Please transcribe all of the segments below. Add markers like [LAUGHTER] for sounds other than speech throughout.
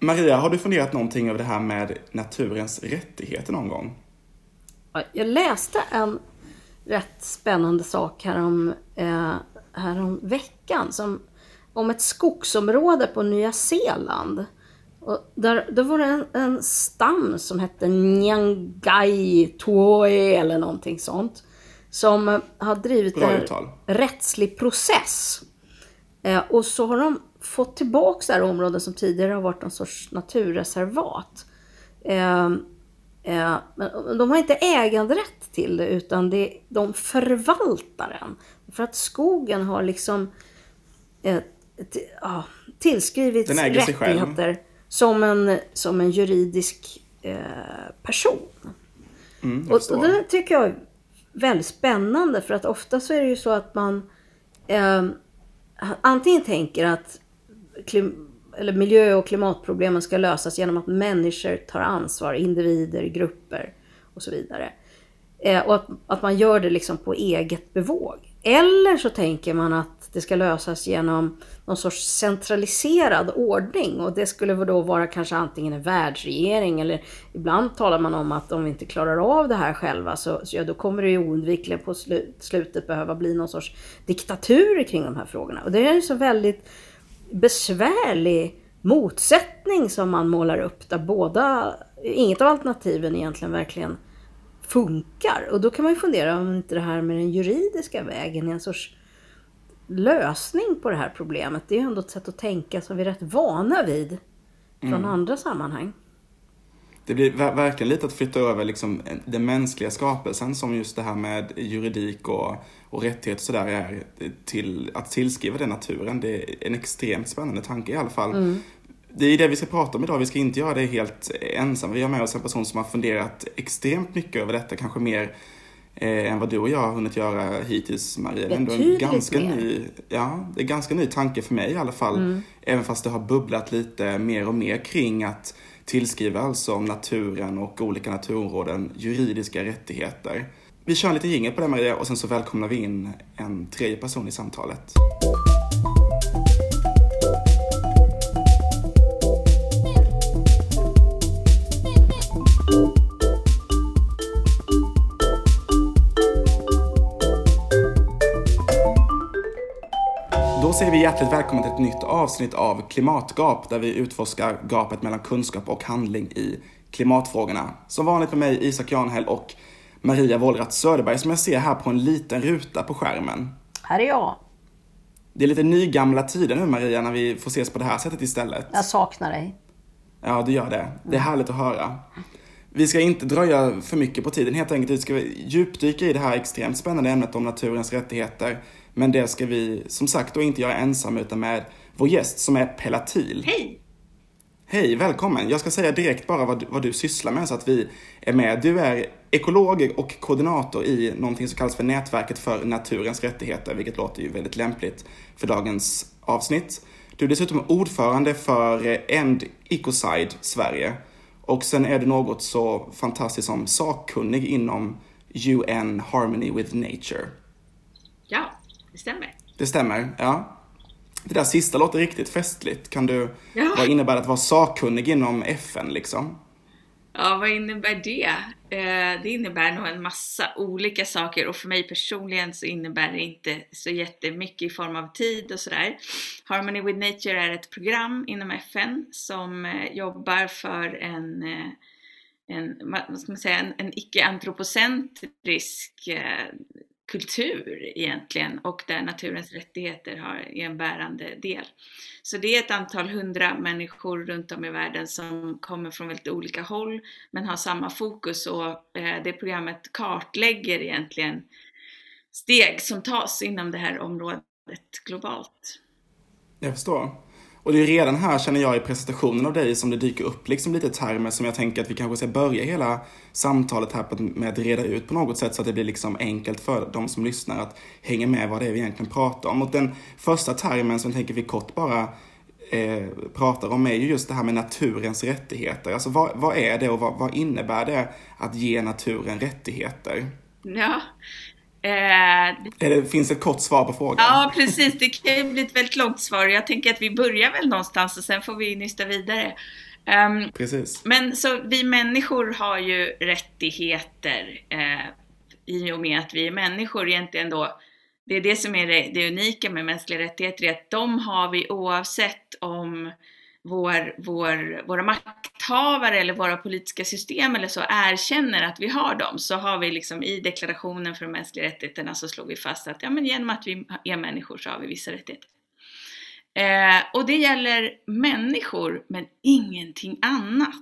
Maria, har du funderat någonting över det här med naturens rättigheter någon gång? Jag läste en rätt spännande sak härom, eh, härom veckan som, om ett skogsområde på Nya Zeeland. Och där, där var det en, en stam som hette Nyangai Tuoe eller någonting sånt. Som har drivit Bra en uttal. rättslig process. Eh, och så har de fått tillbaka det här området som tidigare har varit någon sorts naturreservat. Eh, eh, men de har inte äganderätt till det utan det, de förvaltar den. För att skogen har liksom eh, t- ja, tillskrivits rättigheter som en, som en juridisk eh, person. Mm, Och, och det tycker jag är väldigt spännande för att ofta så är det ju så att man eh, antingen tänker att klim, eller miljö och klimatproblemen ska lösas genom att människor tar ansvar, individer, grupper och så vidare. Eh, och att, att man gör det liksom på eget bevåg. Eller så tänker man att det ska lösas genom någon sorts centraliserad ordning och det skulle då vara kanske antingen en världsregering eller ibland talar man om att om vi inte klarar av det här själva så, så ja, då kommer det ju oundvikligen på slu, slutet behöva bli någon sorts diktatur kring de här frågorna. Och det är ju så väldigt besvärlig motsättning som man målar upp där båda, inget av alternativen egentligen verkligen funkar. Och då kan man ju fundera om inte det här med den juridiska vägen är en sorts lösning på det här problemet. Det är ju ändå ett sätt att tänka som vi är rätt vana vid från andra sammanhang. Det blir ver- verkligen lite att flytta över liksom en- den mänskliga skapelsen som just det här med juridik och, och rättighet och sådär är till att tillskriva den naturen. Det är en extremt spännande tanke i alla fall. Det är det vi ska prata om idag. Vi ska inte göra det helt ensamma. Vi har med oss en person som har funderat extremt mycket över detta, kanske mer eh, än vad du och jag har hunnit göra hittills, Maria. Det är ändå en ganska mer. ny, ja, det är ganska ny tanke för mig i alla fall. Även fast det har bubblat lite mer och mer kring att tillskriver alltså naturen och olika naturområden juridiska rättigheter. Vi kör en liten jingel på det Maria och sen så välkomnar vi in en tredje person i samtalet. Då säger vi hjärtligt välkommen till ett nytt avsnitt av Klimatgap där vi utforskar gapet mellan kunskap och handling i klimatfrågorna. Som vanligt med mig Isak Janhäll och Maria Wollratz Söderberg som jag ser här på en liten ruta på skärmen. Här är jag. Det är lite nygamla tider nu Maria när vi får ses på det här sättet istället. Jag saknar dig. Ja, det gör det. Det är härligt att höra. Vi ska inte dröja för mycket på tiden helt enkelt. Vi ska djupdyka i det här extremt spännande ämnet om naturens rättigheter. Men det ska vi som sagt då inte göra ensam utan med vår gäst som är Pelatil. Hej! Hej, välkommen. Jag ska säga direkt bara vad, vad du sysslar med så att vi är med. Du är ekolog och koordinator i någonting som kallas för Nätverket för naturens rättigheter, vilket låter ju väldigt lämpligt för dagens avsnitt. Du är dessutom ordförande för End Ecocide Sverige. Och sen är du något så fantastiskt som sakkunnig inom UN Harmony with Nature. Ja, det stämmer. Det stämmer, ja. Det där sista låter riktigt festligt. Kan du, Ja. vad innebär det att vara sakkunnig inom FN liksom? Ja, vad innebär det? Eh, det innebär nog en massa olika saker och för mig personligen så innebär det inte så jättemycket i form av tid och sådär. Harmony with Nature är ett program inom FN som eh, jobbar för en, eh, en vad ska man säga, en, en icke-antropocentrisk kultur egentligen och där naturens rättigheter har, är en bärande del. Så det är ett antal hundra människor runt om i världen som kommer från väldigt olika håll men har samma fokus och eh, det programmet kartlägger egentligen steg som tas inom det här området globalt. Jag förstår. Och det är redan här känner jag i presentationen av dig som det dyker upp liksom lite termer som jag tänker att vi kanske ska börja hela samtalet här med att reda ut på något sätt så att det blir liksom enkelt för de som lyssnar att hänga med vad det är vi egentligen pratar om. Och den första termen som jag tänker vi kort bara eh, pratar om är ju just det här med naturens rättigheter. Alltså vad, vad är det och vad, vad innebär det att ge naturen rättigheter? Ja, Eh, det finns ett kort svar på frågan. Ja, precis. Det kan ju bli ett väldigt långt svar. Jag tänker att vi börjar väl någonstans och sen får vi nysta vidare. Um, precis. Men så vi människor har ju rättigheter eh, i och med att vi är människor egentligen då. Det är det som är det, det unika med mänskliga rättigheter, är att de har vi oavsett om vår, vår, våra makthavare eller våra politiska system eller så erkänner att vi har dem så har vi liksom i deklarationen för de mänskliga rättigheterna så slog vi fast att ja, men genom att vi är människor så har vi vissa rättigheter. Eh, och det gäller människor men ingenting annat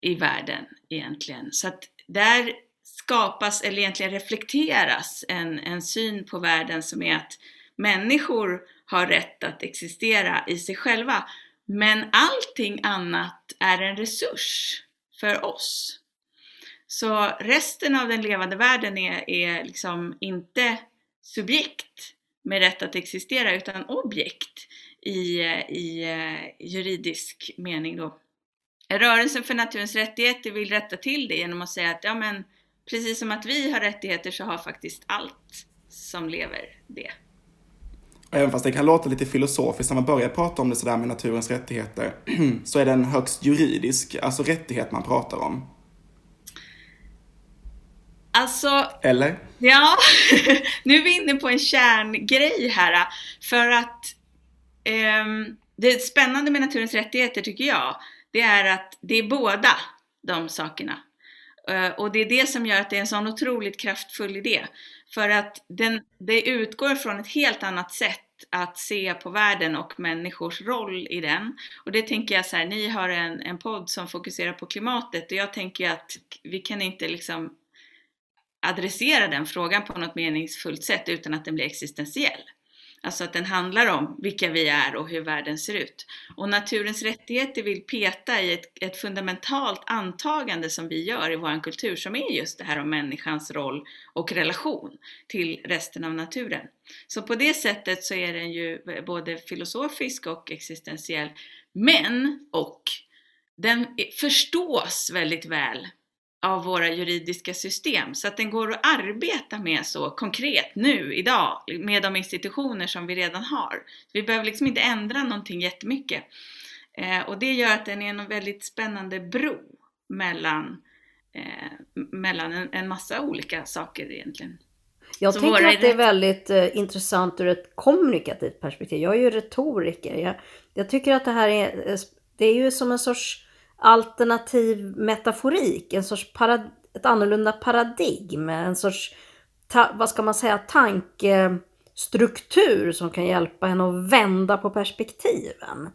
i världen egentligen. Så att där skapas, eller egentligen reflekteras, en, en syn på världen som är att människor har rätt att existera i sig själva men allting annat är en resurs för oss. Så resten av den levande världen är, är liksom inte subjekt med rätt att existera utan objekt i, i eh, juridisk mening då. Rörelsen för naturens rättigheter vill rätta till det genom att säga att ja men precis som att vi har rättigheter så har faktiskt allt som lever det. Även fast det kan låta lite filosofiskt när man börjar prata om det sådär med naturens rättigheter, [CLEARS THROAT] så är det en högst juridisk, alltså rättighet man pratar om. Alltså... Eller? Ja, [LAUGHS] nu är vi inne på en kärngrej här. För att um, det spännande med naturens rättigheter tycker jag, det är att det är båda de sakerna. Eh, och det är det som gör att det är en sån otroligt kraftfull idé. För att den, det utgår från ett helt annat sätt att se på världen och människors roll i den. Och det tänker jag så här, ni har en, en podd som fokuserar på klimatet och jag tänker att vi kan inte liksom adressera den frågan på något meningsfullt sätt utan att den blir existentiell. Alltså att den handlar om vilka vi är och hur världen ser ut. Och naturens rättigheter vill peta i ett, ett, fundamentalt antagande som vi gör i vår kultur som är just det här om människans roll och relation till resten av naturen. Så på det sättet så är den ju både filosofisk och existentiell. Men, och, den förstås väldigt väl av våra juridiska system så att den går att arbeta med så konkret nu, idag, med de institutioner som vi redan har. Vi behöver liksom inte ändra någonting jättemycket. Eh, och det gör att den är en väldigt spännande bro mellan, eh, mellan en, en, massa olika saker egentligen. Jag så tänker att det är väldigt eh, intressant ur ett kommunikativt perspektiv. Jag är ju retoriker. Jag, jag tycker att det här är, eh, det är ju som en sorts alternativ metaforik, en sorts parad ett annorlunda paradigm, en sorts, ta, vad ska man säga, tankestruktur som kan hjälpa en att vända på perspektiven.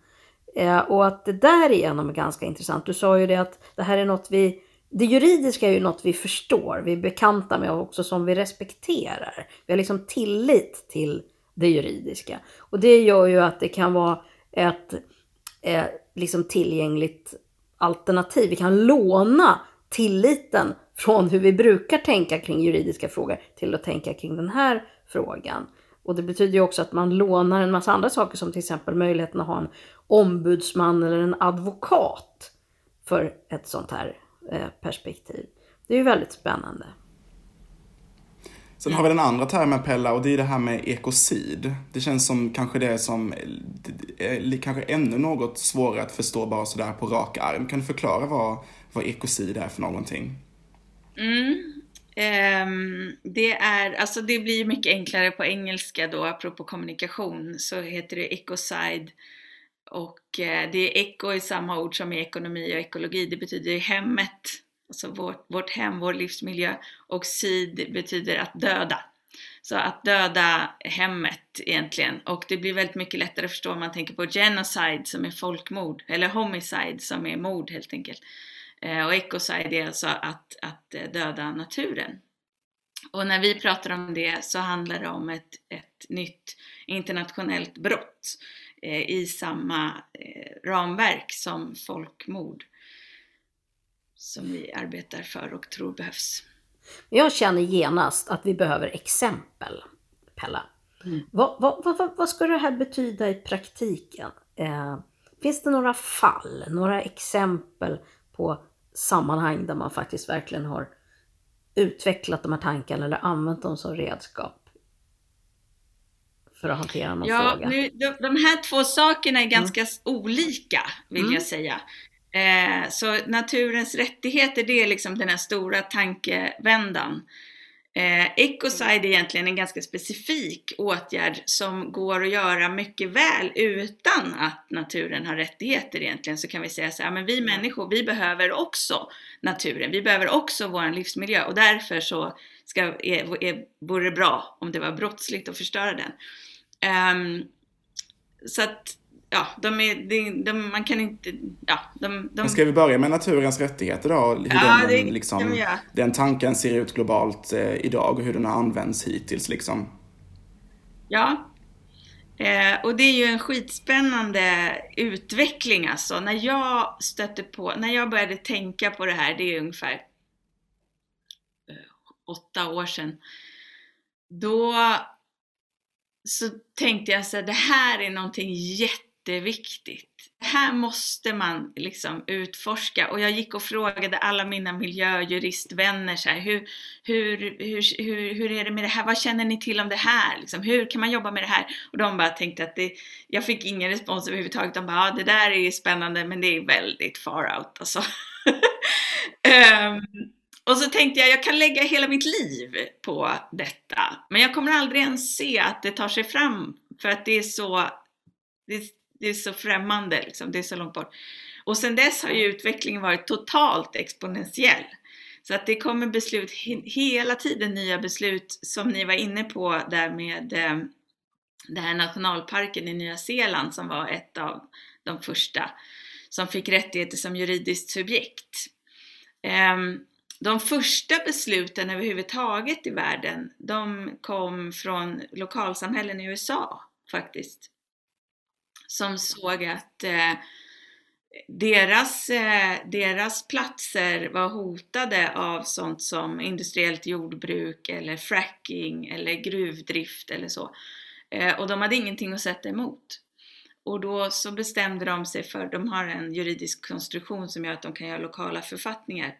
Eh, och att det därigenom är ganska intressant. Du sa ju det att det här är något vi, det juridiska är ju något vi förstår, vi är bekanta med och också som vi respekterar. Vi har liksom tillit till det juridiska. Och det gör ju att det kan vara ett eh, liksom tillgängligt alternativ. Vi kan låna tilliten från hur vi brukar tänka kring juridiska frågor till att tänka kring den här frågan. Och det betyder ju också att man lånar en massa andra saker som till exempel möjligheten att ha en ombudsman eller en advokat för ett sånt här eh, perspektiv. Det är ju väldigt spännande. Sen har vi den andra termen Pella och det är det här med ekocid. Det känns som kanske det som är kanske ännu något svårare att förstå bara sådär på rak arm. Kan du förklara vad, vad ekocid är för någonting? Mm. Um, det är, alltså det blir mycket enklare på engelska då, apropå kommunikation, så heter det ecocide. Och uh, det är eco i samma ord som i ekonomi och ekologi, det betyder hemmet alltså vårt, vårt hem, vår livsmiljö. Och sid betyder att döda. Så att döda hemmet egentligen. Och det blir väldigt mycket lättare att förstå om man tänker på genocide som är folkmord, eller homicide som är mord helt enkelt. Eh, och ecocide är alltså att, att eh, döda naturen. Och när vi pratar om det så handlar det om ett, ett nytt internationellt brott eh, i samma eh, ramverk som folkmord som vi arbetar för och tror behövs. Jag känner genast att vi behöver exempel, Pella. Mm. Vad, vad, vad, vad ska det här betyda i praktiken? Eh, finns det några fall, några exempel på sammanhang där man faktiskt verkligen har utvecklat de här tankarna eller använt dem som redskap för att hantera någon ja, fråga? Nu, de, de här två sakerna är ganska mm. olika vill mm. jag säga. Eh, så naturens rättigheter, det är liksom den här stora tankevändan. Eh, Ecocide är egentligen en ganska specifik åtgärd som går att göra mycket väl utan att naturen har rättigheter egentligen. Så kan vi säga så här, men vi människor, vi behöver också naturen. Vi behöver också vår livsmiljö och därför så ska, är, är, vore det bra om det var brottsligt att förstöra den. Um, så att ja, de är, de, de, man kan inte, ja, de, de... ska vi börja med naturens rättigheter då? Hur ja, den, det liksom, den tanken ser ut globalt eh, idag och hur den har använts hittills liksom. Ja. Eh, och det är ju en skitspännande utveckling alltså. När jag stötte på, när jag började tänka på det här, det är ungefär eh, åtta år sedan. Då så tänkte jag så här, det här är någonting jätte jätteviktigt. Här måste man liksom utforska och jag gick och frågade alla mina miljöjuristvänner så här, hur, hur, hur, hur, hur är det med det här? Vad känner ni till om det här? Liksom, hur kan man jobba med det här? Och de bara tänkte att det, jag fick ingen respons överhuvudtaget. De bara, ja det där är spännande men det är väldigt far out alltså. um, [LAUGHS] och så tänkte jag, jag kan lägga hela mitt liv på detta. Men jag kommer aldrig ens se att det tar sig fram för att det är så, det, det är så främmande, liksom. det är så långt bort. Och sen dess har ju utvecklingen varit totalt exponentiell. Så att det kommer beslut, hela tiden nya beslut som ni var inne på där med eh, den här nationalparken i Nya Zeeland som var ett av de första som fick rättigheter som juridiskt subjekt. Ehm, de första besluten överhuvudtaget i världen, de kom från lokalsamhällen i USA faktiskt som såg att eh, deras, eh, deras platser var hotade av sånt som industriellt jordbruk eller fracking eller gruvdrift eller så. Eh, och de hade ingenting att sätta emot. Och då så bestämde de sig för, de har en juridisk konstruktion som gör att de kan göra lokala författningar.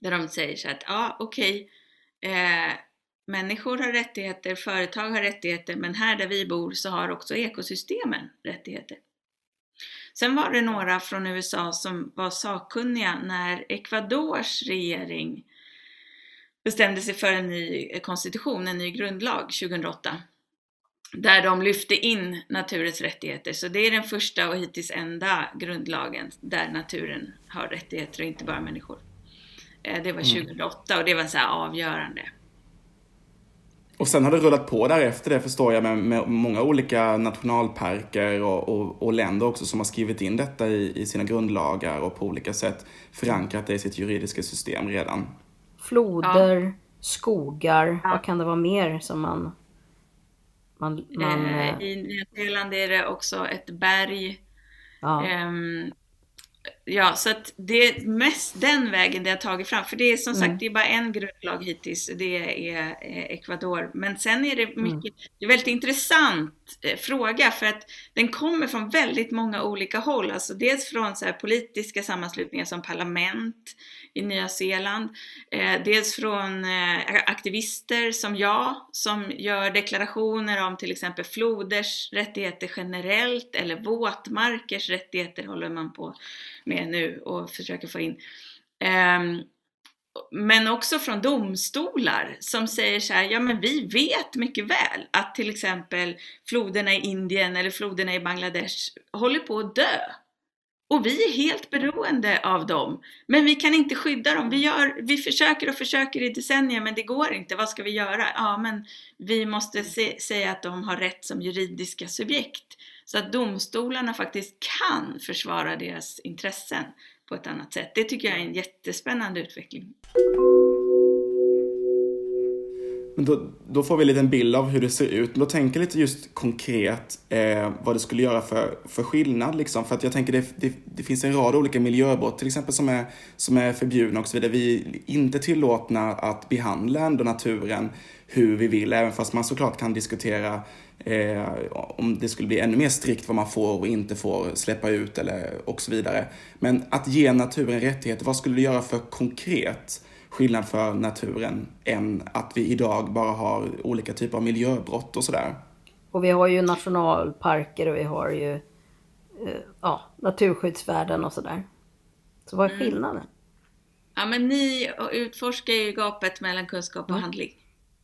Där de säger så att, ja okej, okay, eh, Människor har rättigheter, företag har rättigheter, men här där vi bor så har också ekosystemen rättigheter. Sen var det några från USA som var sakkunniga när Ecuadors regering bestämde sig för en ny konstitution, en ny grundlag 2008. Där de lyfte in naturens rättigheter. Så det är den första och hittills enda grundlagen där naturen har rättigheter och inte bara människor. Eh, det var 2008 mm. och det var så avgörande. Och sen har det rullat på därefter det förstår jag med, med många olika nationalparker och, och, och, länder också som har skrivit in detta i, i, sina grundlagar och på olika sätt förankrat det i sitt juridiska system redan. Floder, ja. skogar, ja. vad kan det vara mer som man... man, man eh, I Nya Zeeland är det också ett berg. Ja. Um, Ja, så att det är mest den vägen det har tagit fram. För det är som mm. sagt, det är bara en grundlag hittills, det är Ecuador. Men sen är det mm. mycket, mm. det är väldigt intressant eh, fråga för att den kommer från väldigt många olika håll. Alltså dels från så politiska sammanslutningar som parlament i Nya Zeeland. Eh, dels från eh, aktivister som jag, som gör deklarationer om till exempel floders rättigheter generellt eller våtmarkers rättigheter håller man på med nu och försöker få in. Ehm, men också från domstolar som säger så här, ja men vi vet mycket väl att till exempel floderna i Indien eller floderna i Bangladesh håller på att dö. Och vi är helt beroende av dem. Men vi kan inte skydda dem. Vi, gör, vi försöker och försöker i decennier men det går inte. Vad ska vi göra? Ja, men vi måste se, säga att de har rätt som juridiska subjekt. Så att domstolarna faktiskt kan försvara deras intressen på ett annat sätt. Det tycker jag är en jättespännande utveckling. Men då, då får vi en liten bild av hur det ser ut. Men då tänker jag lite just konkret eh, vad det skulle göra för, för skillnad. Liksom. För att jag tänker det, det, det finns en rad olika miljöbrott till exempel som är, som är förbjudna och så vidare. Vi är inte tillåtna att behandla ändå naturen hur vi vill, även fast man såklart kan diskutera eh, om det skulle bli ännu mer strikt vad man får och inte får släppa ut eller och så vidare. Men att ge naturen rättigheter, vad skulle det göra för konkret skillnad för naturen än att vi idag bara har olika typer av miljöbrott och sådär. Och vi har ju nationalparker och vi har ju eh, ja, naturskyddsvärden och sådär. Så vad är Mm. skillnaden? Ja, men ni utforskar ju gapet mellan kunskap och handling.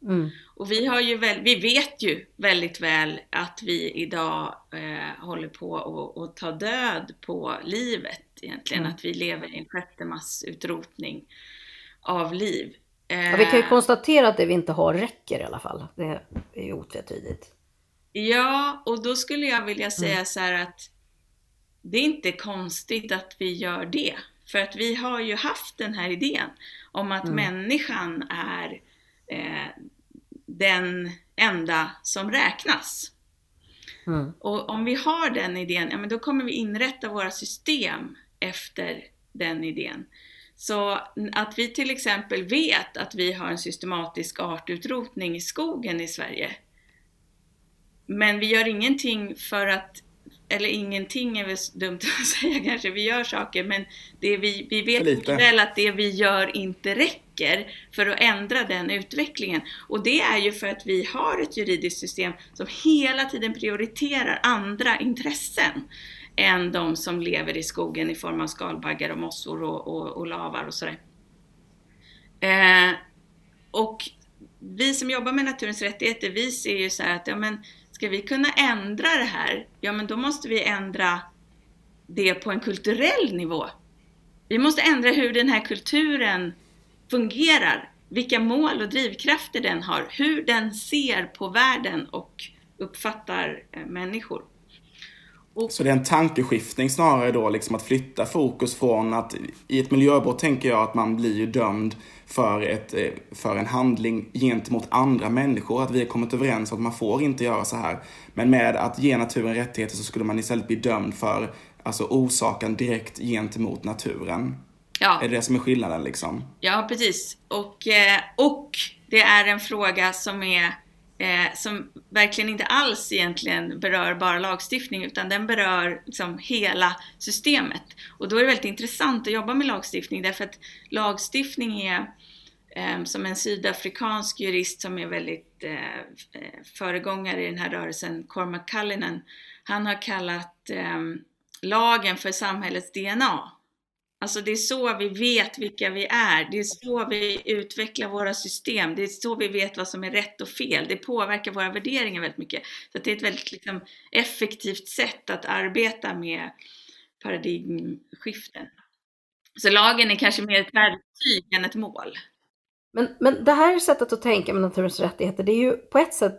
Mm. Och vi, har ju väl, vi vet ju väldigt väl att vi idag eh, håller på att att ta död på livet egentligen. Mm. Att vi lever i en sjätte massutrotning av liv. Eh, Ja, vi kan ju konstatera att det vi inte har räcker i alla fall. Det är ju otvetydigt. Ja, och då skulle jag vilja säga Mm. så här att det är inte konstigt att vi gör det. För att vi har ju haft den här idén om att Mm. människan är eh, den enda som räknas. Mm. Och om vi har den idén, ja men då kommer vi inrätta våra system efter den idén. Så att vi till exempel vet att vi har en systematisk artutrotning i skogen i Sverige. Men vi gör ingenting för att, eller ingenting är väl dumt att [LAUGHS] säga kanske, vi gör saker men det vi, vi vet väl att det vi gör inte räcker för att ändra den utvecklingen. Och det är ju för att vi har ett juridiskt system som hela tiden prioriterar andra intressen än de som lever i skogen i form av skalbaggar och mossor och, och, och lavar och sådär. Eh, och vi som jobbar med naturens rättigheter, vi ser ju så här att ja, men ska vi kunna ändra det här, ja men då måste vi ändra det på en kulturell nivå. Vi måste ändra hur den här kulturen fungerar, vilka mål och drivkrafter den har, hur den ser på världen och uppfattar eh, människor. Så det är en tankeskiftning snarare då, liksom att flytta fokus från att i ett miljöbrott tänker jag att man blir ju dömd för, ett, eh, för en handling gentemot andra människor. Att vi har kommit överens om att man får inte göra så här. Men med att ge naturen rättigheter så skulle man istället bli dömd för alltså orsaken direkt gentemot naturen. Ja. Är det det som är skillnaden liksom? Ja, precis. Och, eh, och det är en fråga som är eh, som verkligen inte alls egentligen berör bara lagstiftning utan den berör liksom hela systemet. Och då är det väldigt intressant att jobba med lagstiftning därför att lagstiftning är eh, som en sydafrikansk jurist som är väldigt eh, eh, föregångare i den här rörelsen, Cormac Cullinan, han har kallat eh, lagen för samhällets DNA. Alltså det är så vi vet vilka vi är, det är så vi utvecklar våra system, det är så vi vet vad som är rätt och fel. Det påverkar våra värderingar väldigt mycket. Så det är ett väldigt liksom, effektivt sätt att arbeta med paradigmskiften. Så lagen är kanske mer ett verktyg än ett mål. Men, men det här sättet att tänka med naturens rättigheter, det är ju på ett sätt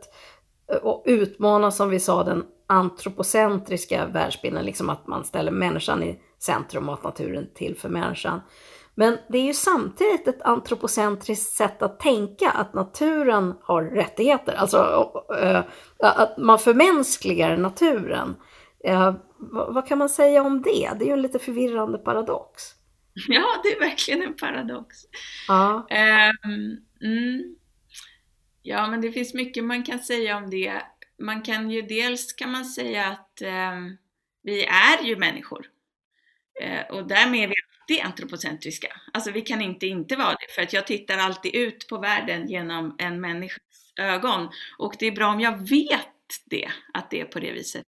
eh, att utmana, som vi sa, den antropocentriska världsbilden, liksom att man ställer människan i centrum och att naturen till för människan. Men det är ju samtidigt ett antropocentriskt sätt att tänka att naturen har rättigheter, alltså äh, att man förmänskligar naturen. Äh, vad, kan man säga om det? Det är ju en lite förvirrande paradox. [LAUGHS] Ja, det är verkligen en paradox. Ja. Um, mm. Ja, men det finns mycket man kan säga om det. Man kan ju dels kan man säga att um, vi är ju människor. Eh, och därmed är vi alltid antropocentriska. Alltså vi kan inte inte vara det, för att jag tittar alltid ut på världen genom en människas ögon. Och det är bra om jag vet det, att det är på det viset.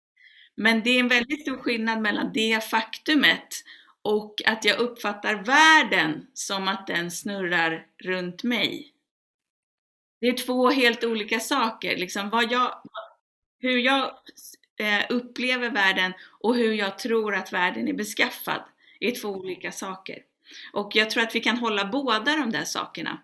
Men det är en väldigt stor skillnad mellan det faktumet och att jag uppfattar världen som att den snurrar runt mig. Det är två helt olika saker. Liksom vad jag, hur jag upplever världen och hur jag tror att världen är beskaffad är två olika saker. Och jag tror att vi kan hålla båda de där sakerna.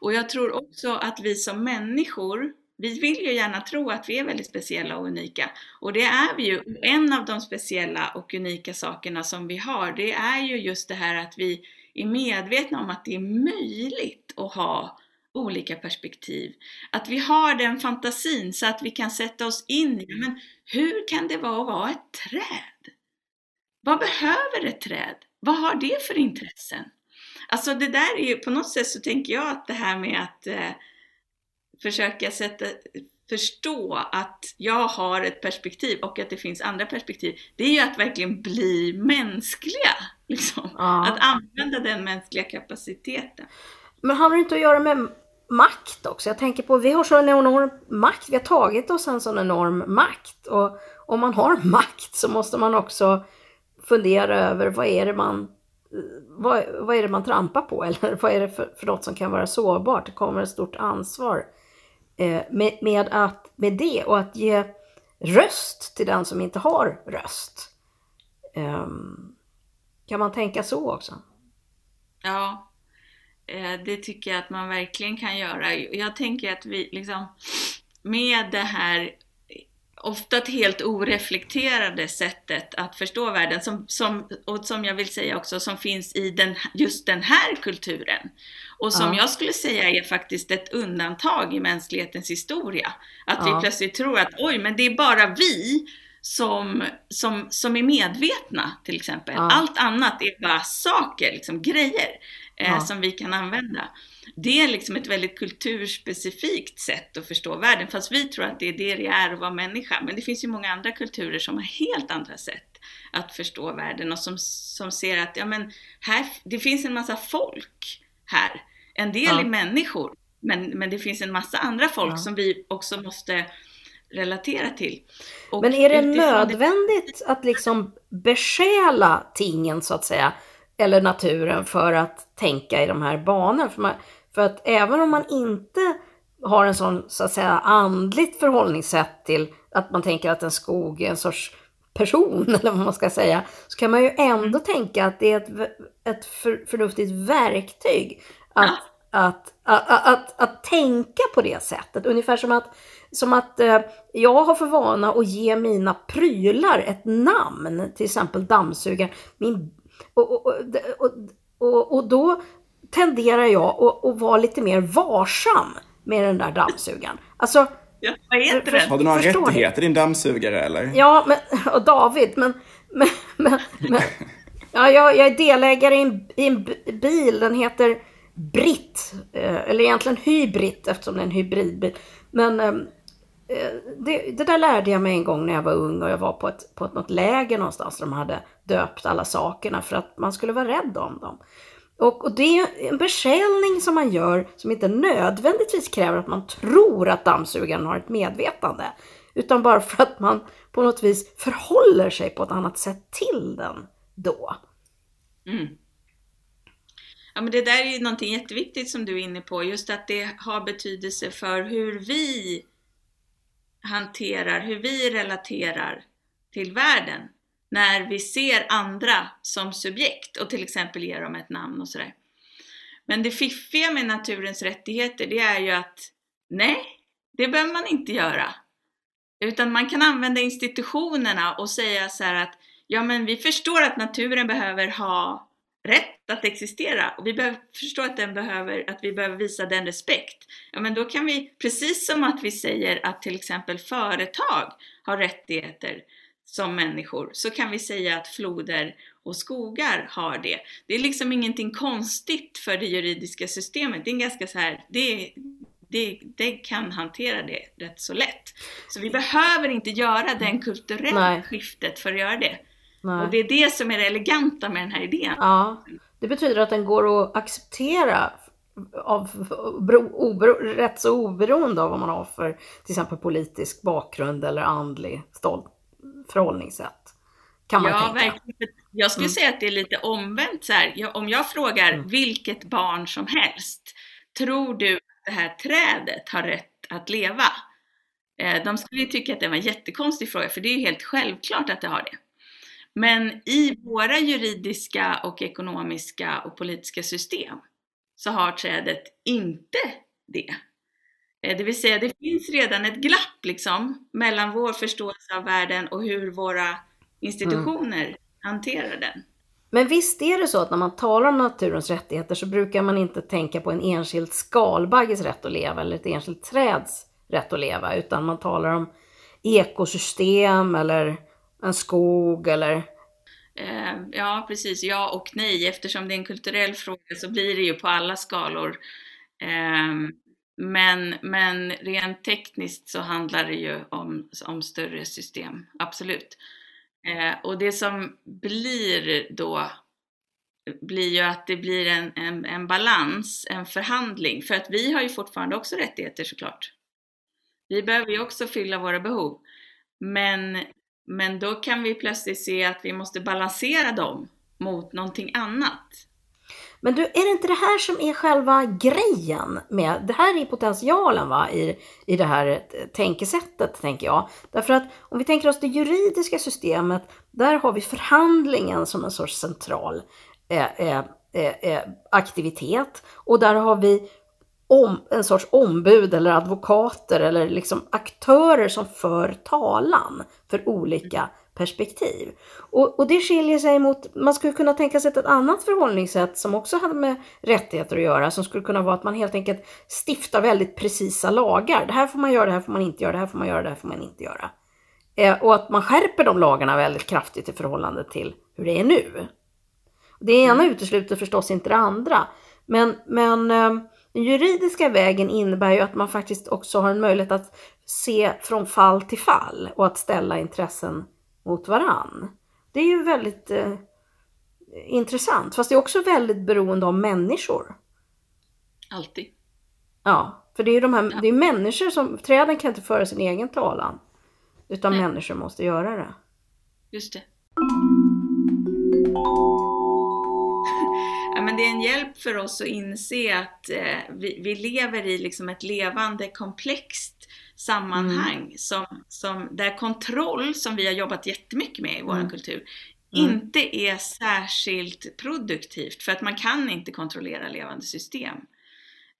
Och jag tror också att vi som människor, vi vill ju gärna tro att vi är väldigt speciella och unika. Och det är vi ju. En av de speciella och unika sakerna som vi har, det är ju just det här att vi är medvetna om att det är möjligt att ha olika perspektiv. Att vi har den fantasin så att vi kan sätta oss in i, men hur kan det vara att vara ett träd? Vad behöver ett träd? Vad har det för intressen? Alltså det där är ju, på något sätt så tänker jag att det här med att eh, försöka sätta, förstå att jag har ett perspektiv och att det finns andra perspektiv, det är ju att verkligen bli mänskliga. Liksom. Ja. Att använda den mänskliga kapaciteten. Men har det inte att göra med makt också? Jag tänker på, vi har så en enorm makt, vi har tagit oss en sån enorm makt. Och om man har [LAUGHS] makt så måste man också fundera över vad är det man vad, vad är det man trampar på [LAUGHS] eller vad är det för, för något som kan vara sårbart? Det kommer ett stort ansvar eh, med, med, att, med det och att ge röst till den som inte har röst. Eh, kan man tänka så också? Ja, det tycker jag att man verkligen kan göra. Jag tänker att vi liksom med det här ofta ett helt oreflekterade sättet att förstå världen som, som, och som jag vill säga också som finns i den, just den här kulturen. Och som ja. jag skulle säga är faktiskt ett undantag i mänsklighetens historia. Att ja. vi plötsligt tror att oj, men det är bara vi som, som, som är medvetna till exempel. Ja. Allt annat är bara saker, liksom grejer eh, som vi kan använda det är liksom ett väldigt kulturspecifikt sätt att förstå världen, fast vi tror att det är det det är att vara människa. Men det finns ju många andra kulturer som har helt andra sätt att förstå världen och som, som ser att ja, men här, det finns en massa folk här. En del ja. är människor, men, men det finns en massa andra folk ja. som vi också måste relatera till. Och men är det nödvändigt det... att liksom besjäla tingen så att säga, eller naturen för att tänka i de här banorna? För man, för att även om man inte har en sån, så att säga, andligt förhållningssätt till att man tänker att en skog är en sorts person, [LAUGHS] eller vad man ska säga, så kan man ju ändå mm. tänka att det är ett, ett för, förnuftigt verktyg att, att, att, att, att, tänka på det sättet. Ungefär som att, som att eh, jag har för vana att ge mina prylar ett namn, till exempel dammsugaren. Min, och, och, och, och, och då tenderar jag att, att vara lite mer varsam med den där dammsugaren. Alltså, Ja, vad heter den? Har du några rättigheter din dammsugare eller? Ja, men, [LAUGHS] och David, men... men, men, men [LAUGHS] ja, jag, jag är delägare i en, i en bil, den heter Britt. Eh, eller egentligen Hybrid eftersom det är en hybridbil. Men ehm, eh, Eh, det, det, där lärde jag mig en gång när jag var ung och jag var på ett, på ett något läger någonstans där de hade döpt alla sakerna för att man skulle vara rädd om dem. Och, och, det är en beställning som man gör som inte nödvändigtvis kräver att man tror att dammsugaren har ett medvetande. Utan bara för att man på något vis förhåller sig på ett annat sätt till den då. Mm. Ja men det där är ju någonting jätteviktigt som du är inne på, just att det har betydelse för hur vi hanterar, hur vi relaterar till världen när vi ser andra som subjekt och till exempel ger dem ett namn och sådär. Men det fiffiga med naturens rättigheter det är ju att nej, det behöver man inte göra. Utan man kan använda institutionerna och säga så att ja men vi förstår att naturen behöver ha rätt att existera och vi behöver, förstår att, den behöver, att vi behöver visa den respekt. Ja men då kan vi, precis som att vi säger att till exempel företag har rättigheter, som människor så kan vi säga att floder och skogar har det. Det är liksom ingenting konstigt för det juridiska systemet. Det är ganska så här, det, det, det kan hantera det rätt så lätt. Så vi behöver inte göra den kulturella Nej. skiftet för att göra det. Nej. Och det är det som är det eleganta med den här idén. Ja, det betyder att den går att acceptera av, obero, rätt så oberoende av vad man har för till exempel politisk bakgrund eller andlig stolt förhållningssätt. Kan man ja, tänka. Verkligen. Jag skulle mm. säga att det är lite omvänt så här. Om jag frågar mm. vilket barn som helst, tror du att det här trädet har rätt att leva? Eh, de skulle tycka att det var en jättekonstig fråga, för det är ju helt självklart att det har det. Men i våra juridiska och ekonomiska och politiska system så har trädet inte det. Eh, det vill säga, det finns redan ett glapp liksom, mellan vår förståelse av världen och hur våra institutioner mm. hanterar den. Men visst är det så att när man talar om naturens rättigheter så brukar man inte tänka på en enskild skalbagges rätt att leva eller ett enskilt träds rätt att leva, utan man talar om ekosystem eller en skog eller eh, Ja, precis. Ja och nej. Eftersom det är en kulturell fråga så blir det ju på alla skalor. Eh, men, men rent tekniskt så handlar det ju om, om större system, absolut. Eh, och det som blir då blir ju att det blir en, en, en balans, en förhandling. För att vi har ju fortfarande också rättigheter såklart. Vi behöver ju också fylla våra behov. Men, men då kan vi plötsligt se att vi måste balansera dem mot någonting annat. Men du, är det inte det här som är själva grejen med, det här är potentialen va, i, i det här eh, tänkesättet, tänker jag. Därför att om vi tänker oss det juridiska systemet, där har vi förhandlingen som en sorts central eh, eh, eh, eh aktivitet. Och där har vi om, en sorts ombud eller advokater eller liksom aktörer som för talan för olika perspektiv. Och, och, det skiljer sig mot, man skulle kunna tänka sig ett annat förhållningssätt som också hade med rättigheter att göra, som skulle kunna vara att man helt enkelt stiftar väldigt precisa lagar. Det här får man göra, det här får man inte göra, det här får man göra, det här får man inte göra. Eh, och att man skärper de lagarna väldigt kraftigt i förhållande till hur det är nu. Det ena mm. utesluter förstås inte det andra. Men, men eh, den juridiska vägen innebär ju att man faktiskt också har en möjlighet att se från fall till fall och att ställa intressen mot varann. Det är ju väldigt eh, intressant, fast det är också väldigt beroende av människor. Alltid. Ja, för det är ju de här, ja. det är människor som, träden kan inte föra sin egen talan. Utan Nej. människor måste göra det. Just det. Det är en hjälp för oss att inse att eh, vi, vi, lever i liksom ett levande komplext sammanhang mm. som, som, där kontroll, som vi har jobbat jättemycket med i vår mm. kultur, mm. inte är särskilt produktivt för att man kan inte kontrollera levande system.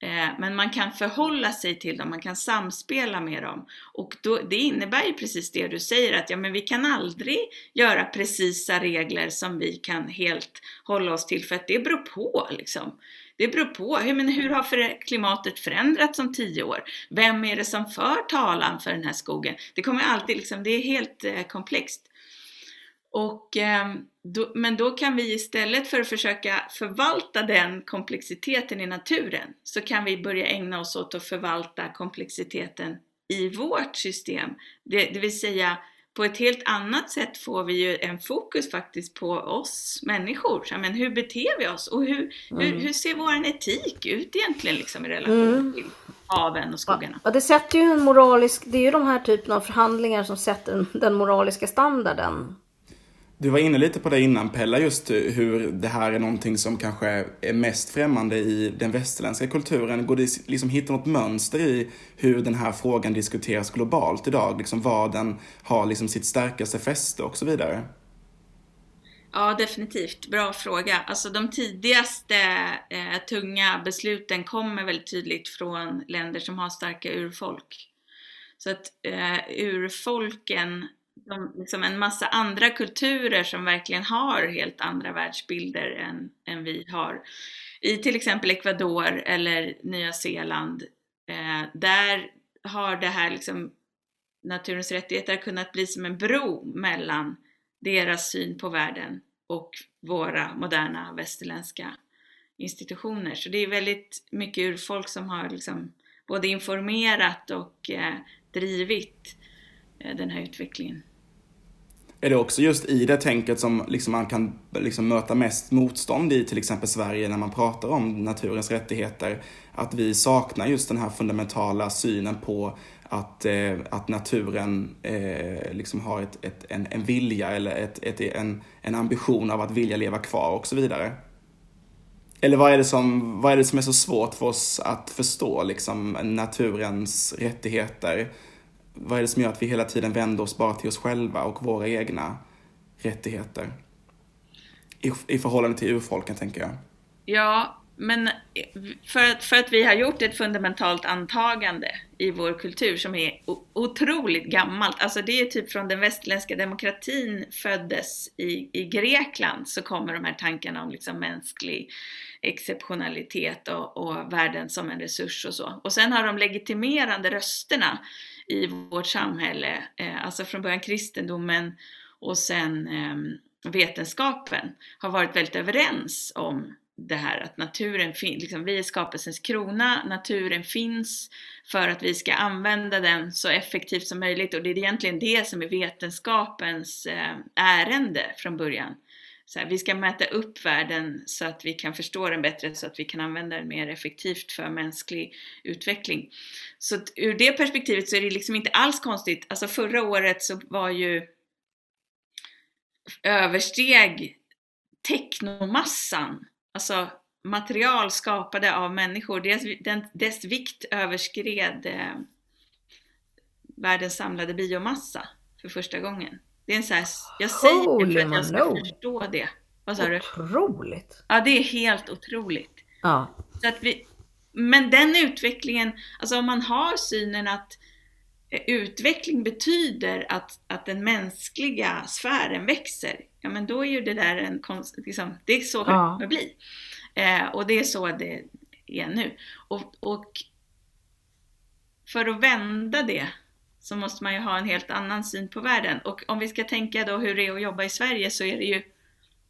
Eh, men man kan förhålla sig till dem, man kan samspela med dem. Och då, det innebär ju precis det du säger att ja, men vi kan aldrig göra precisa regler som vi kan helt hålla oss till för att det beror på liksom. Det beror på. Hur, men hur har klimatet förändrats om tio år? Vem är det som för talan för den här skogen? Det kommer alltid liksom, det är helt eh, komplext. Och, eh, då, men då kan vi istället för att försöka förvalta den komplexiteten i naturen så kan vi börja ägna oss åt att förvalta komplexiteten i vårt system. Det, det vill säga på ett helt annat sätt får vi ju en fokus faktiskt på oss människor. Så, men hur beter vi oss och hur, mm. hur, hur, ser vår etik ut egentligen liksom, i relation mm. till haven och skogarna? Ja, det sätter ju en moralisk, det är ju de här typen av förhandlingar som sätter den moraliska standarden du var inne lite på det innan Pella, just eh, hur det här är någonting som kanske är mest främmande i den västerländska kulturen. Går det liksom hitta något mönster i hur den här frågan diskuteras globalt idag? Liksom var den har liksom sitt starkaste fäste och så vidare? Ja, definitivt. Bra fråga. Alltså de tidigaste eh, tunga besluten kommer väldigt tydligt från länder som har starka urfolk. Så att eh, urfolken som liksom en massa andra kulturer som verkligen har helt andra världsbilder än, än vi har. I till exempel Ecuador eller Nya Zeeland, eh, där har det här liksom naturens rättigheter kunnat bli som en bro mellan deras syn på världen och våra moderna västerländska institutioner. Så det är väldigt mycket urfolk som har liksom både informerat och eh, drivit eh, den här utvecklingen är det också just i det tänket som liksom man kan liksom möta mest motstånd i till exempel Sverige när man pratar om naturens rättigheter. Att vi saknar just den här fundamentala synen på att, eh, att naturen eh, liksom har ett, ett, en, en vilja eller ett, ett, en, en ambition av att vilja leva kvar och så vidare. Eller vad är, det som, vad är det som är så svårt för oss att förstå, liksom, naturens rättigheter? Vad är det som gör att vi hela tiden vänder oss bara till oss själva och våra egna rättigheter? I, i förhållande till urfolken, tänker jag. Ja, men för att, för att vi har gjort ett fundamentalt antagande i vår kultur som är otroligt gammalt. Alltså det är typ från den västerländska demokratin föddes i, i Grekland så kommer de här tankarna om liksom mänsklig exceptionalitet och, och världen som en resurs och så. Och sen har de legitimerande rösterna i vårt samhälle, eh, alltså från början kristendomen och sen ehm, vetenskapen, har varit väldigt överens om det här att naturen finns, liksom, vi är skapelsens krona, naturen finns för att vi ska använda den så effektivt som möjligt och det är egentligen det som är vetenskapens eh, ärende från början så här, vi ska mäta upp världen så att vi kan förstå den bättre så att vi kan använda den mer effektivt för mänsklig utveckling. Så att ur det perspektivet så är det liksom inte alls konstigt. Alltså förra året så var ju översteg teknomassan, alltså material skapade av människor, dess, den, dess vikt överskred eh, världens samlade biomassa för första gången. Det är en sån här, jag säger Holy det för att jag ska förstå det. Vad sa du? Otroligt! Ja, det är helt otroligt. Ja. Så att vi, men den utvecklingen, alltså om man har synen att eh, utveckling betyder att, att den mänskliga sfären växer, ja men då är ju det där en konst, liksom, det är så det Ja. kommer bli. Eh, och det är så det är nu. Och, och för att vända det så måste man ju ha en helt annan syn på världen. Och om vi ska tänka då hur det är att jobba i Sverige så är det ju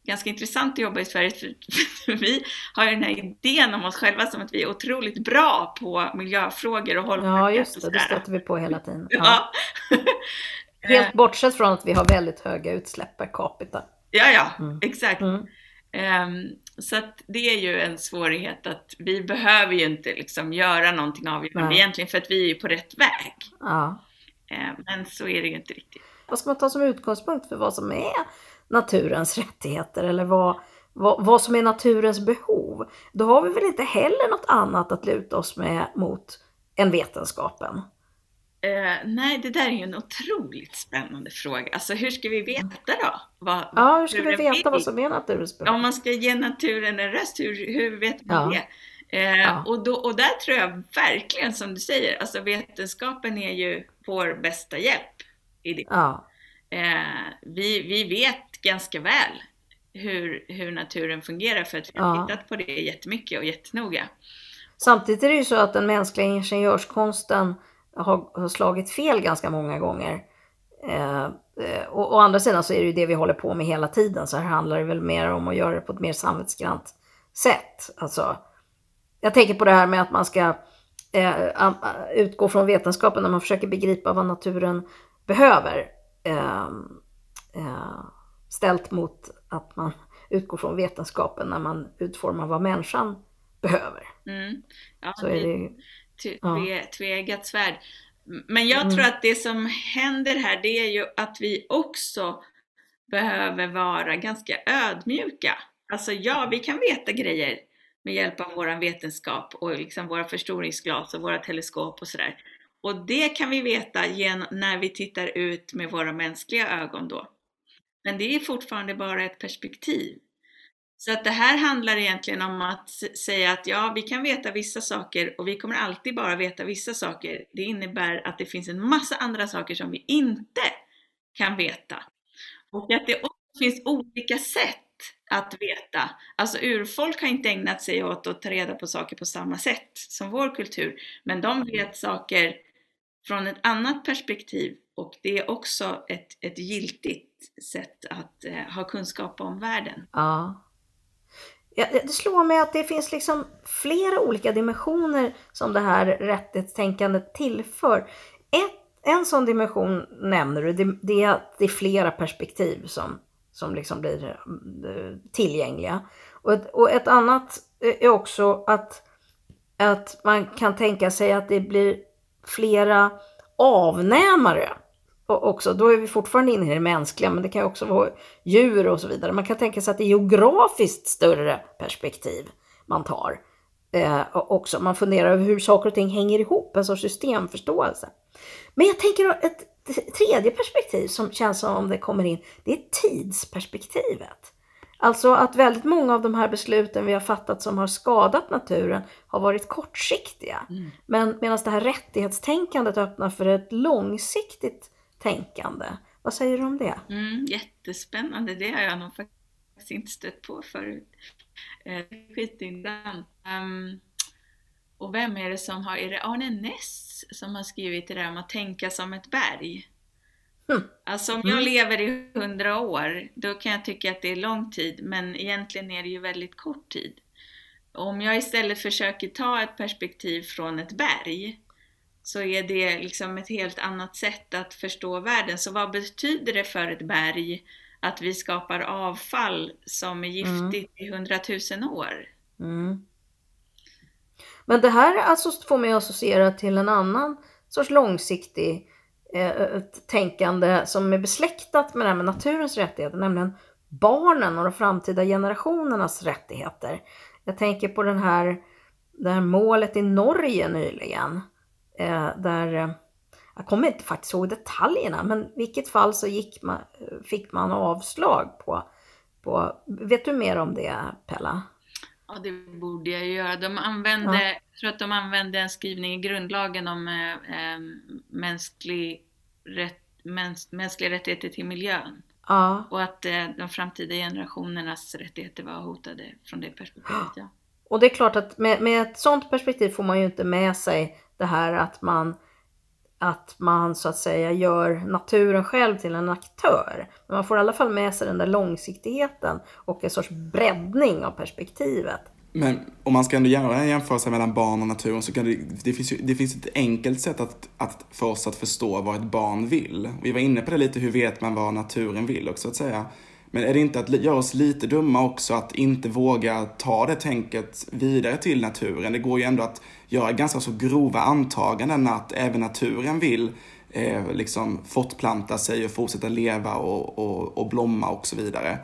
ganska intressant att jobba i Sverige för, [LAUGHS] för vi har ju den här idén om oss själva som att vi är otroligt bra på miljöfrågor och ja, hållbarhet just och det. Det stöter vi på hela tiden. Ja. Ja. [LAUGHS] Helt bortsett från att vi har väldigt höga utsläpp per capita. ja, ja, Mm. exakt. Mm. Ehm, så att det är ju en svårighet att vi behöver ju inte liksom göra någonting avgörande egentligen för att vi är ju på rätt väg. Ja. Ehm, men så är det ju inte riktigt. Vad ska man ta som utgångspunkt för vad som är naturens rättigheter eller vad, vad, vad som är naturens behov? Då har vi väl inte heller något annat att luta oss med mot än vetenskapen. Eh, nej, det där är ju en otroligt spännande fråga. Alltså hur ska vi veta då? Vad, Ja, hur ska vi veta vad vill? som är naturens behov? Om man ska ge naturen en röst, hur, hur vet man Ja. det? Eh, Ja. och, då, och där tror jag verkligen som du säger, alltså vetenskapen är ju vår bästa hjälp i det. Ja, Eh, vi, vi vet ganska väl hur, hur naturen fungerar för att vi har Ja. tittat på det jättemycket och jättenoga. Samtidigt är det ju så att den mänskliga ingenjörskonsten har, har slagit fel ganska många gånger. Eh, eh, och å andra sidan så är det ju det vi håller på med hela tiden. Så här handlar det väl mer om att göra det på ett mer samvetsgrant sätt. Alltså, jag tänker på det här med att man ska eh, utgå från vetenskapen när man försöker begripa vad naturen behöver. Eh, eh, ställt mot att man utgår från vetenskapen när man utformar vad människan behöver. Mm. Ja, Så är det. Tve- Ja. svärd. Men jag Mm. tror att det som händer här det är ju att vi också behöver vara ganska ödmjuka. Alltså ja, vi kan veta grejer med hjälp av vår vetenskap och liksom våra förstoringsglas och våra teleskop och sådär. Och det kan vi veta genom, när vi tittar ut med våra mänskliga ögon då. Men det är fortfarande bara ett perspektiv. Så att det här handlar egentligen om att säga att ja, vi kan veta vissa saker och vi kommer alltid bara veta vissa saker. Det innebär att det finns en massa andra saker som vi inte kan veta. Och att det också finns olika sätt att veta. Alltså urfolk har inte ägnat sig åt att ta reda på saker på samma sätt som vår kultur. Men de vet saker från ett annat perspektiv och det är också ett, ett giltigt sätt att eh, ha kunskap om världen. Ja. Ja, Det slår mig att det finns liksom flera olika dimensioner som det här rättighetstänkandet tillför. Ett, en sån dimension nämner du, det, det är att det är flera perspektiv som, som liksom blir eh, tillgängliga. Och ett, och ett annat eh, är också att, att man kan tänka sig att det blir flera avnämare också, då är vi fortfarande inne i det mänskliga, men det kan ju också vara djur och så vidare. Man kan tänka sig att det är geografiskt större perspektiv man tar. Eh, också, man funderar över hur saker och ting hänger ihop, en sorts systemförståelse. Men jag tänker att ett tredje perspektiv som känns som om det kommer in, det är tidsperspektivet. Alltså att väldigt många av de här besluten vi har fattat som har skadat naturen har varit kortsiktiga. Mm. Men medan det här rättighetstänkandet öppnar för ett långsiktigt tänkande. Vad säger du om det? Mm, jättespännande, det har jag nog faktiskt inte stött på förut. Eh, Skitintressant. Um, och vem är det som har, är det Arne Ness som har skrivit det där om att tänka som ett berg? Hmm. Alltså om jag Mm. lever i hundra år, då kan jag tycka att det är lång tid, men egentligen är det ju väldigt kort tid. Om jag istället försöker ta ett perspektiv från ett berg, så är det liksom ett helt annat sätt att förstå världen. Så vad betyder det för ett berg att vi skapar avfall som är giftigt i hundratusen år. Mm. Men det här alltså får mig att associera till en annan sorts långsiktig eh, eh tänkande som är besläktat med det här med naturens rättigheter, nämligen barnen och de framtida generationernas rättigheter. Jag tänker på den här, det här målet i Norge nyligen, eh, där eh, jag kommer inte faktiskt ihåg detaljerna, men i vilket fall så gick man, fick man avslag på, på... Vet du mer om det, Pella? Ja, det borde jag ju göra. De använde, ja. jag tror att de använde en skrivning i grundlagen om eh, eh mänsklig rätt, mäns, mänskliga rättigheter till miljön. Ja. Och att eh, de framtida generationernas rättigheter var hotade från det perspektivet. Ja. Och det är klart att med, med ett sådant perspektiv får man ju inte med sig det här att man att man så att säga gör naturen själv till en aktör. Men man får i alla fall med sig den där långsiktigheten och en sorts breddning av perspektivet. Men om man ska ändå göra en jämförelse mellan barn och naturen så kan det, det, finns, ju, det finns ett enkelt sätt att, att för oss att förstå vad ett barn vill. Vi var inne på det lite, hur vet man vad naturen vill också att säga. Men är det inte att göra oss lite dumma också att inte våga ta det tänket vidare till naturen? Det går ju ändå att göra ganska så grova antaganden att även naturen vill eh, liksom fortplanta sig och fortsätta leva och, och, och blomma och så vidare.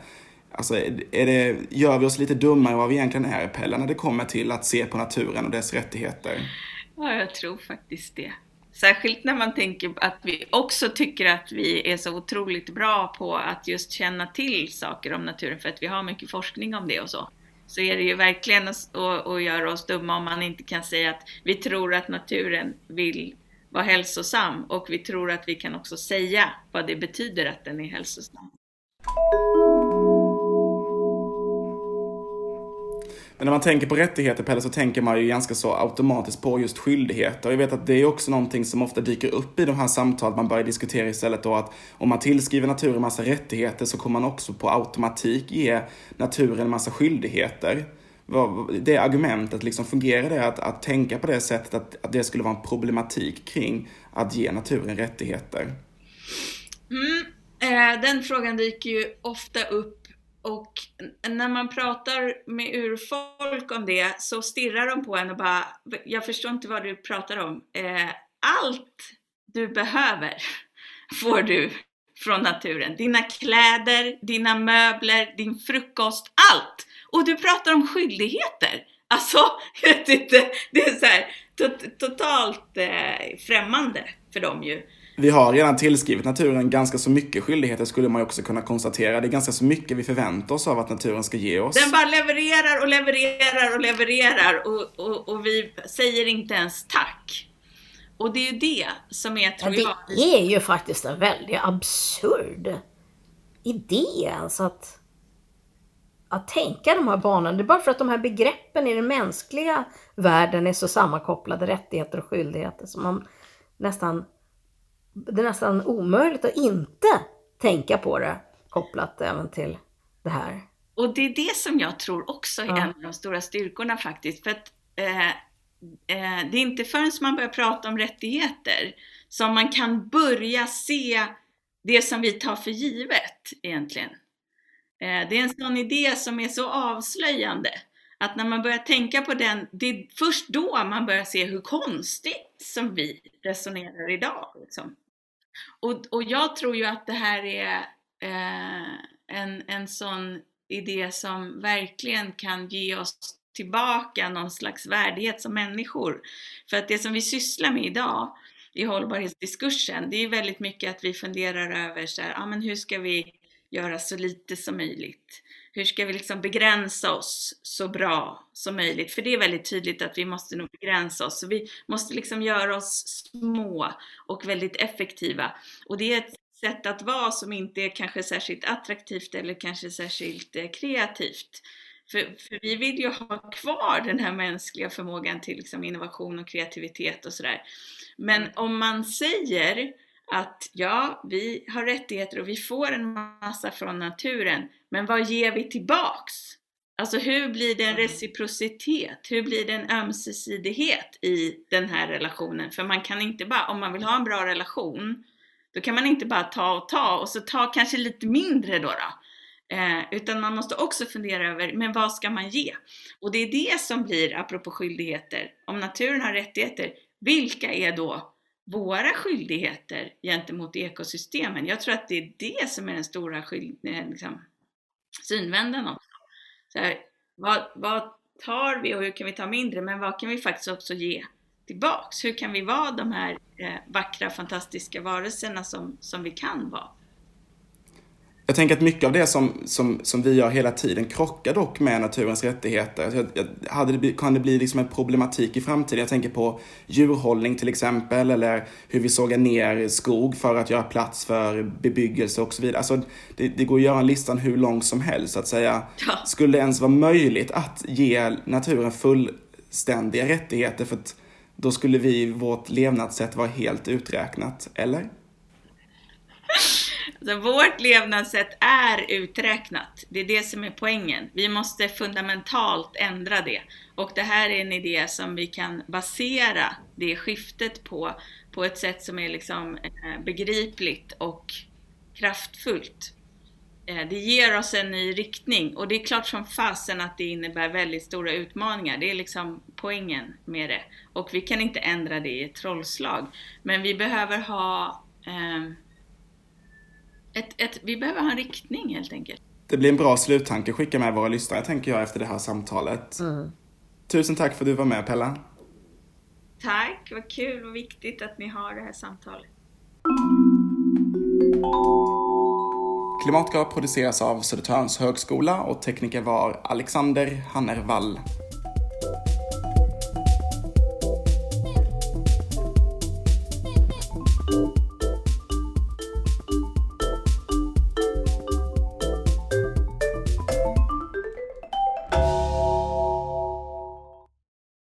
Alltså, är det, gör vi oss lite dummare än vad vi egentligen är, Pelle, när det kommer till att se på naturen och dess rättigheter? Ja, jag tror faktiskt det. Särskilt när man tänker att vi också tycker att vi är så otroligt bra på att just känna till saker om naturen för att vi har mycket forskning om det och så. Så är det ju verkligen att, att göra oss dumma om man inte kan säga att vi tror att naturen vill vara hälsosam och vi tror att vi kan också säga vad det betyder att den är hälsosam. Men när man tänker på rättigheter, Pelle, så tänker man ju ganska så automatiskt på just skyldigheter. Jag vet att det är också någonting som ofta dyker upp i de här samtalen. Man börjar diskutera istället då att om man tillskriver naturen massa rättigheter så kommer man också på automatik ge naturen massa skyldigheter. Det argumentet, liksom, fungerar det att, att tänka på det sättet att, att det skulle vara en problematik kring att ge naturen rättigheter? Mm, eh, den frågan dyker ju ofta upp och när man pratar med urfolk om det så stirrar de på en och bara, jag förstår inte vad du pratar om. Eh, allt du behöver [LAUGHS] får du från naturen. Dina kläder, dina möbler, din frukost, allt! Och du pratar om skyldigheter! [LAUGHS] Alltså, jag vet inte, det är så här, totalt eh, främmande för dem ju vi har redan tillskrivit naturen ganska så mycket skyldigheter skulle man ju också kunna konstatera. Det är ganska så mycket vi förväntar oss av att naturen ska ge oss. Den bara levererar och levererar och levererar och, och, och vi säger inte ens tack. Och det är ju det som är, tror ja, det jag... är ju faktiskt en väldigt absurd idé, alltså att, att tänka de här banorna. Det är bara för att de här begreppen i den mänskliga världen är så sammankopplade, rättigheter och skyldigheter, som man nästan det är nästan omöjligt att inte tänka på det kopplat även till det här. Och det är det som jag tror också är ja. en av de stora styrkorna faktiskt. För att eh, eh, det är inte förrän man börjar prata om rättigheter som man kan börja se det som vi tar för givet egentligen. Eh, det är en sån idé som är så avslöjande att när man börjar tänka på den, det är först då man börjar se hur konstigt som vi resonerar idag. Liksom. Och, och jag tror ju att det här är eh, en, en sån idé som verkligen kan ge oss tillbaka någon slags värdighet som människor. För att det som vi sysslar med idag i hållbarhetsdiskursen, det är väldigt mycket att vi funderar över så här, ah, men hur ska vi göra så lite som möjligt? Hur ska vi liksom begränsa oss så bra som möjligt? För det är väldigt tydligt att vi måste nog begränsa oss. Så vi måste liksom göra oss små och väldigt effektiva. Och det är ett sätt att vara som inte är kanske särskilt attraktivt eller kanske särskilt eh, kreativt. För, för, vi vill ju ha kvar den här mänskliga förmågan till liksom innovation och kreativitet och sådär. Men mm. om man säger att ja, vi har rättigheter och vi får en massa från naturen, men vad ger vi tillbaks? Alltså hur blir det en mm. reciprocitet? Hur blir det en ömsesidighet i den här relationen? För man kan inte bara, om man vill ha en bra relation, Då kan man inte bara ta och ta och så ta kanske lite mindre då. då. Eh, utan man måste också fundera över, men vad ska man ge? Och det är det som blir, apropå skyldigheter, om naturen har rättigheter, vilka är då våra skyldigheter gentemot ekosystemen? Jag tror att det är det som är den stora eh, liksom, synvändan också. Så här, vad, vad tar vi och hur kan vi ta mindre? Men vad kan vi faktiskt också ge tillbaks? Hur kan vi vara de här eh, vackra, fantastiska varelserna som, som vi kan vara? Jag tänker att mycket av det som, som, som vi gör hela tiden krockar dock med naturens rättigheter. Jag, jag, hade det, kan det bli liksom en problematik i framtiden? Jag tänker på djurhållning till exempel, eller hur vi sågar ner skog för att göra plats för bebyggelse och så vidare. Alltså, det, det går att göra listan hur lång som helst, så att säga. Ja. Skulle det ens vara möjligt att ge naturen fullständiga rättigheter? För att då skulle vi, vårt levnadssätt vara helt uträknat, eller? Alltså, vårt levnadssätt är uträknat. Det är det som är poängen. Vi måste fundamentalt ändra det. Och det här är en idé som vi kan basera det skiftet på, på ett sätt som är liksom eh, begripligt och kraftfullt. Eh, det ger oss en ny riktning och det är klart som fasen att det innebär väldigt stora utmaningar. Det är liksom poängen med det. Och vi kan inte ändra det i ett trollslag. Men vi behöver ha eh, ett, ett, vi behöver ha en riktning helt enkelt. Det blir en bra sluttanke att skicka med våra lyssnare tänker jag efter det här samtalet. Mm. Tusen tack för att du var med Pella. Tack, vad kul och viktigt att ni har det här samtalet. Klimatgrad produceras av Södertörns högskola och tekniker var Alexander Hannervall.